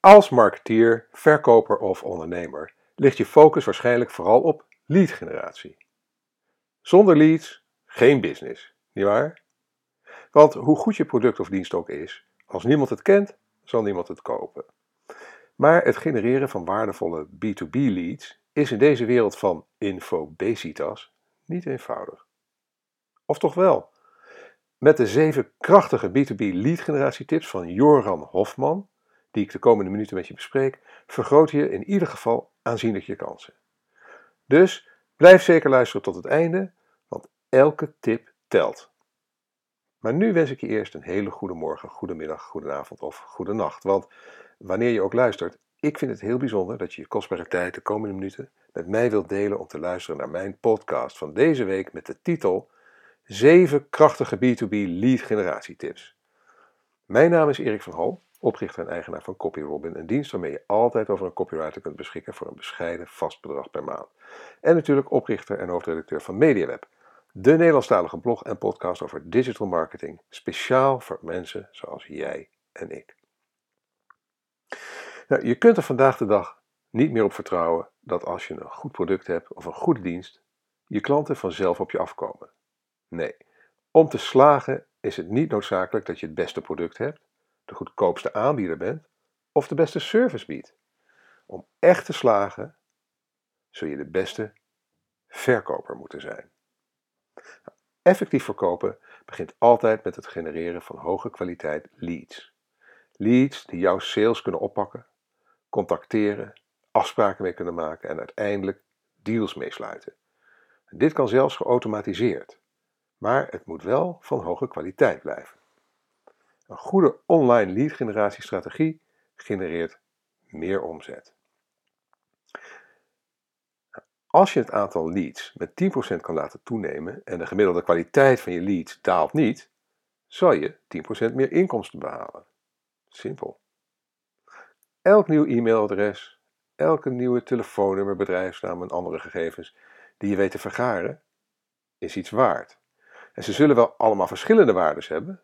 Als marketeer, verkoper of ondernemer ligt je focus waarschijnlijk vooral op leadgeneratie. Zonder leads geen business, nietwaar? Want hoe goed je product of dienst ook is, als niemand het kent, zal niemand het kopen. Maar het genereren van waardevolle B2B leads is in deze wereld van infobesitas niet eenvoudig. Of toch wel? Met de zeven krachtige B2B lead generatietips van Joran Hofman, die ik de komende minuten met je bespreek, vergroot je in ieder geval aanzienlijk je kansen. Dus blijf zeker luisteren tot het einde, want elke tip telt. Maar nu wens ik je eerst een hele goede morgen, goede middag, goede avond of goede nacht. Want wanneer je ook luistert, ik vind het heel bijzonder dat je je kostbare tijd de komende minuten met mij wilt delen om te luisteren naar mijn podcast van deze week met de titel 7 krachtige B2B lead generatietips. Mijn naam is Erik van Hol, oprichter en eigenaar van CopyRobin, een dienst waarmee je altijd over een copywriter kunt beschikken voor een bescheiden vast bedrag per maand. En natuurlijk oprichter en hoofdredacteur van MediaWeb, de Nederlandstalige blog en podcast over digital marketing, speciaal voor mensen zoals jij en ik. Nou, je kunt er vandaag de dag niet meer op vertrouwen dat als je een goed product hebt of een goede dienst, je klanten vanzelf op je afkomen. Nee, om te slagen is het niet noodzakelijk dat je het beste product hebt, de goedkoopste aanbieder bent of de beste service biedt. Om echt te slagen zul je de beste verkoper moeten zijn. Effectief verkopen begint altijd met het genereren van hoge kwaliteit leads. Leads die jouw sales kunnen oppakken, contacteren, afspraken mee kunnen maken en uiteindelijk deals meesluiten. Dit kan zelfs geautomatiseerd, maar het moet wel van hoge kwaliteit blijven. Een goede online lead generatiestrategie genereert meer omzet. Als je het aantal leads met 10% kan laten toenemen en de gemiddelde kwaliteit van je leads daalt niet, zal je 10% meer inkomsten behalen. Simpel. Elk nieuw e-mailadres, elke nieuwe telefoonnummer, bedrijfsnaam en andere gegevens die je weet te vergaren, is iets waard. En ze zullen wel allemaal verschillende waardes hebben,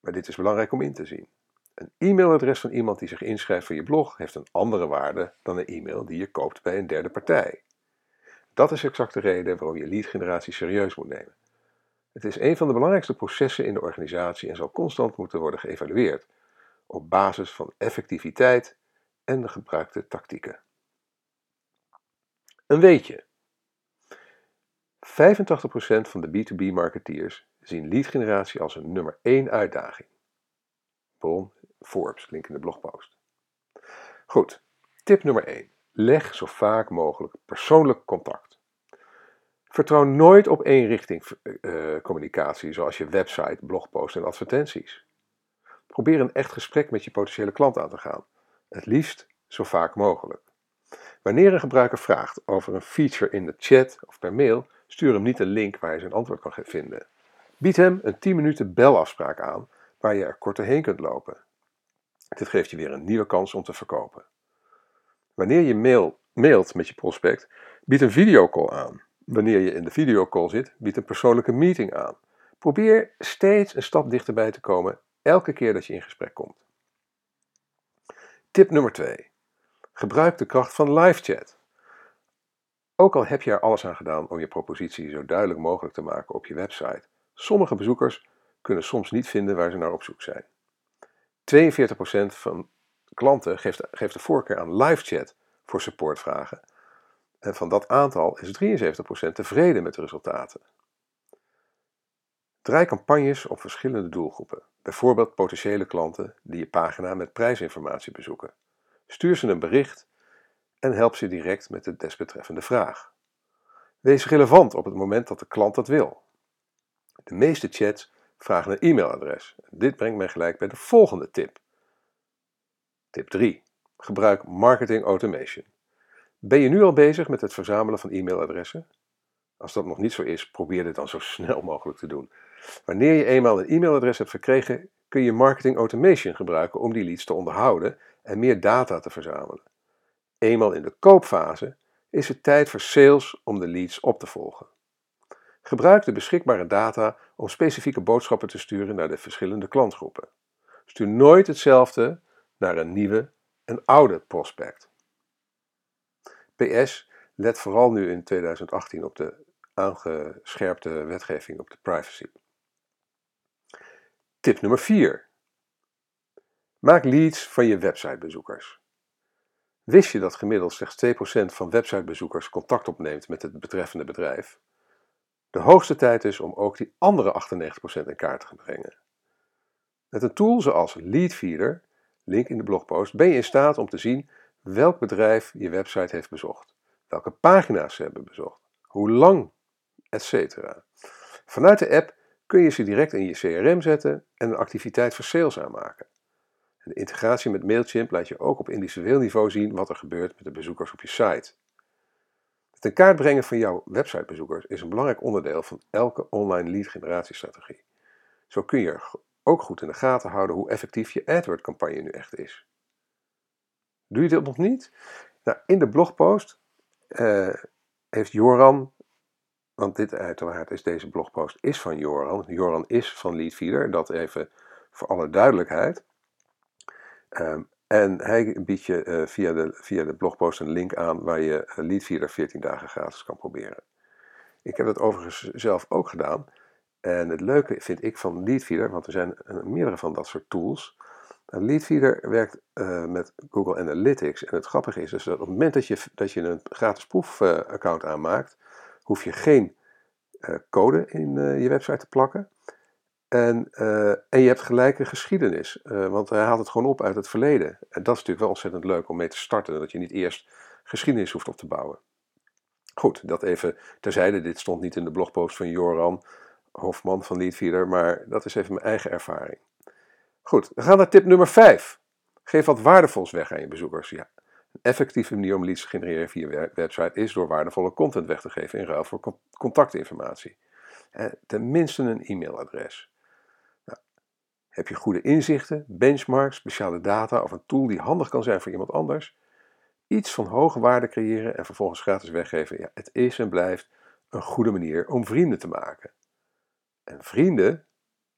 maar dit is belangrijk om in te zien. Een e-mailadres van iemand die zich inschrijft voor je blog heeft een andere waarde dan een e-mail die je koopt bij een derde partij. Dat is exact de reden waarom je leadgeneratie serieus moet nemen. Het is een van de belangrijkste processen in de organisatie en zal constant moeten worden geëvalueerd op basis van effectiviteit en de gebruikte tactieken. Een weetje. 85% van de B2B marketeers zien leadgeneratie als een nummer 1 uitdaging. Bron Forbes, link in de blogpost. Goed, tip nummer 1. Leg zo vaak mogelijk persoonlijk contact. Vertrouw nooit op eenrichting uh, communicatie zoals je website, blogpost en advertenties. Probeer een echt gesprek met je potentiële klant aan te gaan. Het liefst zo vaak mogelijk. Wanneer een gebruiker vraagt over een feature in de chat of per mail, stuur hem niet een link waar hij zijn antwoord kan vinden. Bied hem een 10 minuten belafspraak aan waar je er kort heen kunt lopen. Dit geeft je weer een nieuwe kans om te verkopen. Wanneer je mail, mailt met je prospect, bied een videocall aan. Wanneer je in de videocall zit, bied een persoonlijke meeting aan. Probeer steeds een stap dichterbij te komen elke keer dat je in gesprek komt. Tip nummer 2. Gebruik de kracht van live chat. Ook al heb je er alles aan gedaan om je propositie zo duidelijk mogelijk te maken op je website, sommige bezoekers kunnen soms niet vinden waar ze naar op zoek zijn. 42% van klanten geeft, geeft de voorkeur aan live chat voor supportvragen. En van dat aantal is 73% tevreden met de resultaten. Draai campagnes op verschillende doelgroepen, bijvoorbeeld potentiële klanten die je pagina met prijsinformatie bezoeken. Stuur ze een bericht en help ze direct met de desbetreffende vraag. Wees relevant op het moment dat de klant dat wil. De meeste chats vragen een e-mailadres. Dit brengt mij gelijk bij de volgende tip. Tip 3. Gebruik marketing automation. Ben je nu al bezig met het verzamelen van e-mailadressen? Als dat nog niet zo is, probeer dit dan zo snel mogelijk te doen. Wanneer je eenmaal een e-mailadres hebt verkregen, kun je marketing automation gebruiken om die leads te onderhouden en meer data te verzamelen. Eenmaal in de koopfase is het tijd voor sales om de leads op te volgen. Gebruik de beschikbare data om specifieke boodschappen te sturen naar de verschillende klantgroepen. Stuur nooit hetzelfde naar een nieuwe en oude prospect. PS, let vooral nu in 2018 op de aangescherpte wetgeving op de privacy. Tip nummer 4. Maak leads van je websitebezoekers. Wist je dat gemiddeld slechts 2% van websitebezoekers contact opneemt met het betreffende bedrijf? De hoogste tijd is om ook die andere 98% in kaart te brengen. Met een tool zoals Leadfeeder, link in de blogpost, ben je in staat om te zien welk bedrijf je website heeft bezocht, welke pagina's ze hebben bezocht, hoe lang, etc. Vanuit de app kun je ze direct in je CRM zetten en een activiteit voor sales aanmaken. De integratie met Mailchimp laat je ook op individueel niveau zien wat er gebeurt met de bezoekers op je site. Het kaart brengen van jouw websitebezoekers is een belangrijk onderdeel van elke online lead generatiestrategie. Zo kun je ook goed in de gaten houden hoe effectief je AdWords campagne nu echt is. Doe je dit nog niet? Nou, in de blogpost uh, heeft Joran, want dit uiteraard is deze blogpost is van Joran. Joran is van Leadfeeder, dat even voor alle duidelijkheid. Um, en hij biedt je uh, via, de, via de blogpost een link aan waar je Leadfeeder 14 dagen gratis kan proberen. Ik heb dat overigens zelf ook gedaan. En het leuke vind ik van Leadfeeder, want er zijn meerdere van dat soort tools. Leadfeeder werkt uh, met Google Analytics. En het grappige is dus dat op het moment dat je, dat je een gratis proefaccount aanmaakt, hoef je geen code in je website te plakken. En, en je hebt gelijke geschiedenis, want hij haalt het gewoon op uit het verleden. En dat is natuurlijk wel ontzettend leuk om mee te starten, dat je niet eerst geschiedenis hoeft op te bouwen. Goed, dat even terzijde. Dit stond niet in de blogpost van Joran Hofman van Leadfeeder, maar dat is even mijn eigen ervaring. Goed, we gaan naar tip nummer 5. Geef wat waardevols weg aan je bezoekers. Ja. Een effectieve manier om leads te genereren via je website is door waardevolle content weg te geven in ruil voor contactinformatie. Tenminste een e-mailadres. Heb je goede inzichten, benchmarks, speciale data of een tool die handig kan zijn voor iemand anders? Iets van hoge waarde creëren en vervolgens gratis weggeven. Ja, het is en blijft een goede manier om vrienden te maken. En vrienden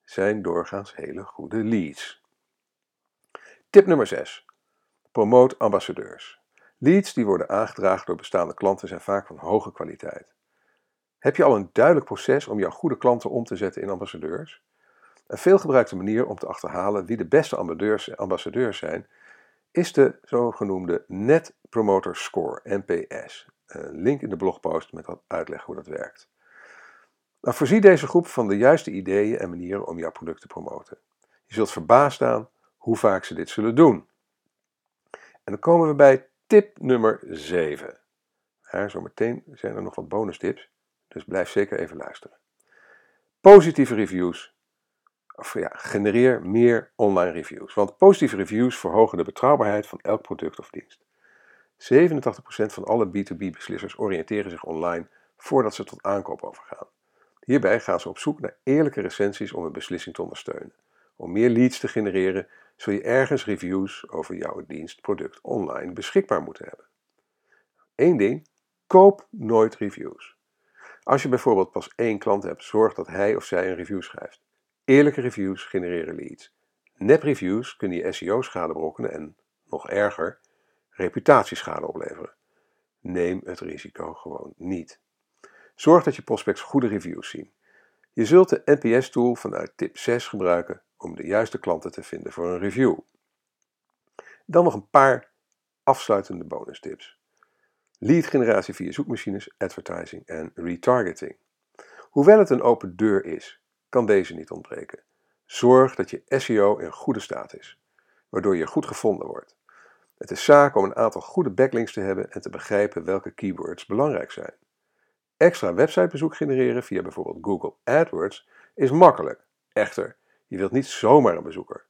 zijn doorgaans hele goede leads. Tip nummer 6. Promoot ambassadeurs. Leads die worden aangedragen door bestaande klanten zijn vaak van hoge kwaliteit. Heb je al een duidelijk proces om jouw goede klanten om te zetten in ambassadeurs? Een veelgebruikte manier om te achterhalen wie de beste ambassadeurs zijn, is de zogenoemde Net Promoter Score, NPS. Een link in de blogpost met uitleg hoe dat werkt. Nou, voorzie deze groep van de juiste ideeën en manieren om jouw product te promoten. Je zult verbaasd staan hoe vaak ze dit zullen doen. En dan komen we bij tip nummer 7. Ja, zometeen zijn er nog wat bonus tips, dus blijf zeker even luisteren. Positieve reviews. Of ja, genereer meer online reviews. Want positieve reviews verhogen de betrouwbaarheid van elk product of dienst. 87% van alle B2B-beslissers oriënteren zich online voordat ze tot aankoop overgaan. Hierbij gaan ze op zoek naar eerlijke recensies om een beslissing te ondersteunen. Om meer leads te genereren zul je ergens reviews over jouw dienst, product online beschikbaar moeten hebben. Eén ding, koop nooit reviews. Als je bijvoorbeeld pas één klant hebt, zorg dat hij of zij een review schrijft. Eerlijke reviews genereren leads. Nep-reviews kunnen je SEO-schade berokkenen en, nog erger, reputatieschade opleveren. Neem het risico gewoon niet. Zorg dat je prospects goede reviews zien. Je zult de NPS-tool vanuit tip 6 gebruiken om de juiste klanten te vinden voor een review. Dan nog een paar afsluitende bonus tips. Lead generatie via zoekmachines, advertising en retargeting. Hoewel het een open deur is, kan deze niet ontbreken. Zorg dat je SEO in goede staat is, waardoor je goed gevonden wordt. Het is zaak om een aantal goede backlinks te hebben en te begrijpen welke keywords belangrijk zijn. Extra websitebezoek genereren via bijvoorbeeld Google AdWords is makkelijk. Echter, je wilt niet zomaar een bezoeker.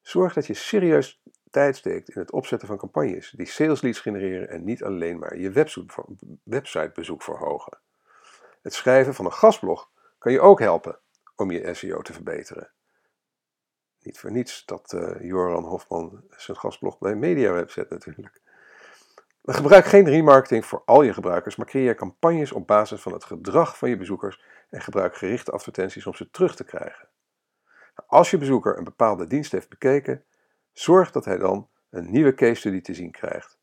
Zorg dat je serieus tijd steekt in het opzetten van campagnes die sales leads genereren en niet alleen maar je websitebezoek verhogen. Het schrijven van een gastblog kan je ook helpen om je SEO te verbeteren. Niet voor niets dat uh, Joran Hofman zijn gastblog bij MediaWeb zet natuurlijk. Gebruik geen remarketing voor al je gebruikers, maar creëer campagnes op basis van het gedrag van je bezoekers en gebruik gerichte advertenties om ze terug te krijgen. Als je bezoeker een bepaalde dienst heeft bekeken, Zorg dat hij dan een nieuwe case study te zien krijgt.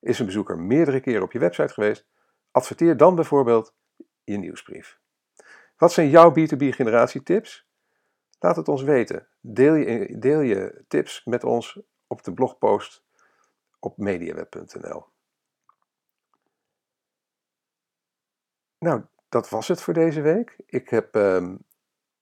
Is een bezoeker meerdere keren op je website geweest? Adverteer dan bijvoorbeeld je nieuwsbrief. Wat zijn jouw B2B generatietips? Laat het ons weten. Deel je, deel je tips met ons op de blogpost op mediaweb.nl. Nou, dat was het voor deze week. Ik heb, um,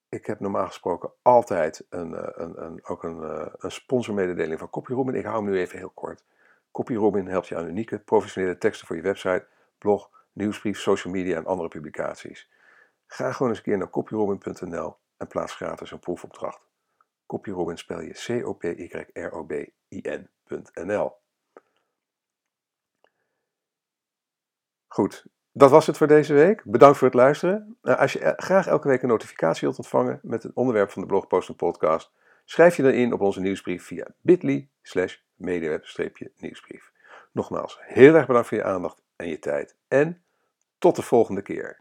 ik heb normaal gesproken altijd een, eh, een, een, ook een, uh, een sponsormededeling van CopyRobin. Ik hou hem nu even heel kort. CopyRobin helpt je aan unieke, professionele teksten voor je website, blog, nieuwsbrief, social media en andere publicaties. Ga gewoon eens een keer naar copyrobin.nl en plaats gratis een proefopdracht. CopyRobin spel je C-O-P-Y-R-O-B-I-N.nl. Goed, dat was het voor deze week. Bedankt voor het luisteren. Nou, als je eh, graag elke week een notificatie wilt ontvangen met het onderwerp van de blogpost en podcast, schrijf je dan in op onze nieuwsbrief via bit.ly slash mediaweb-nieuwsbrief. Nogmaals, heel erg bedankt voor je aandacht en je tijd en tot de volgende keer.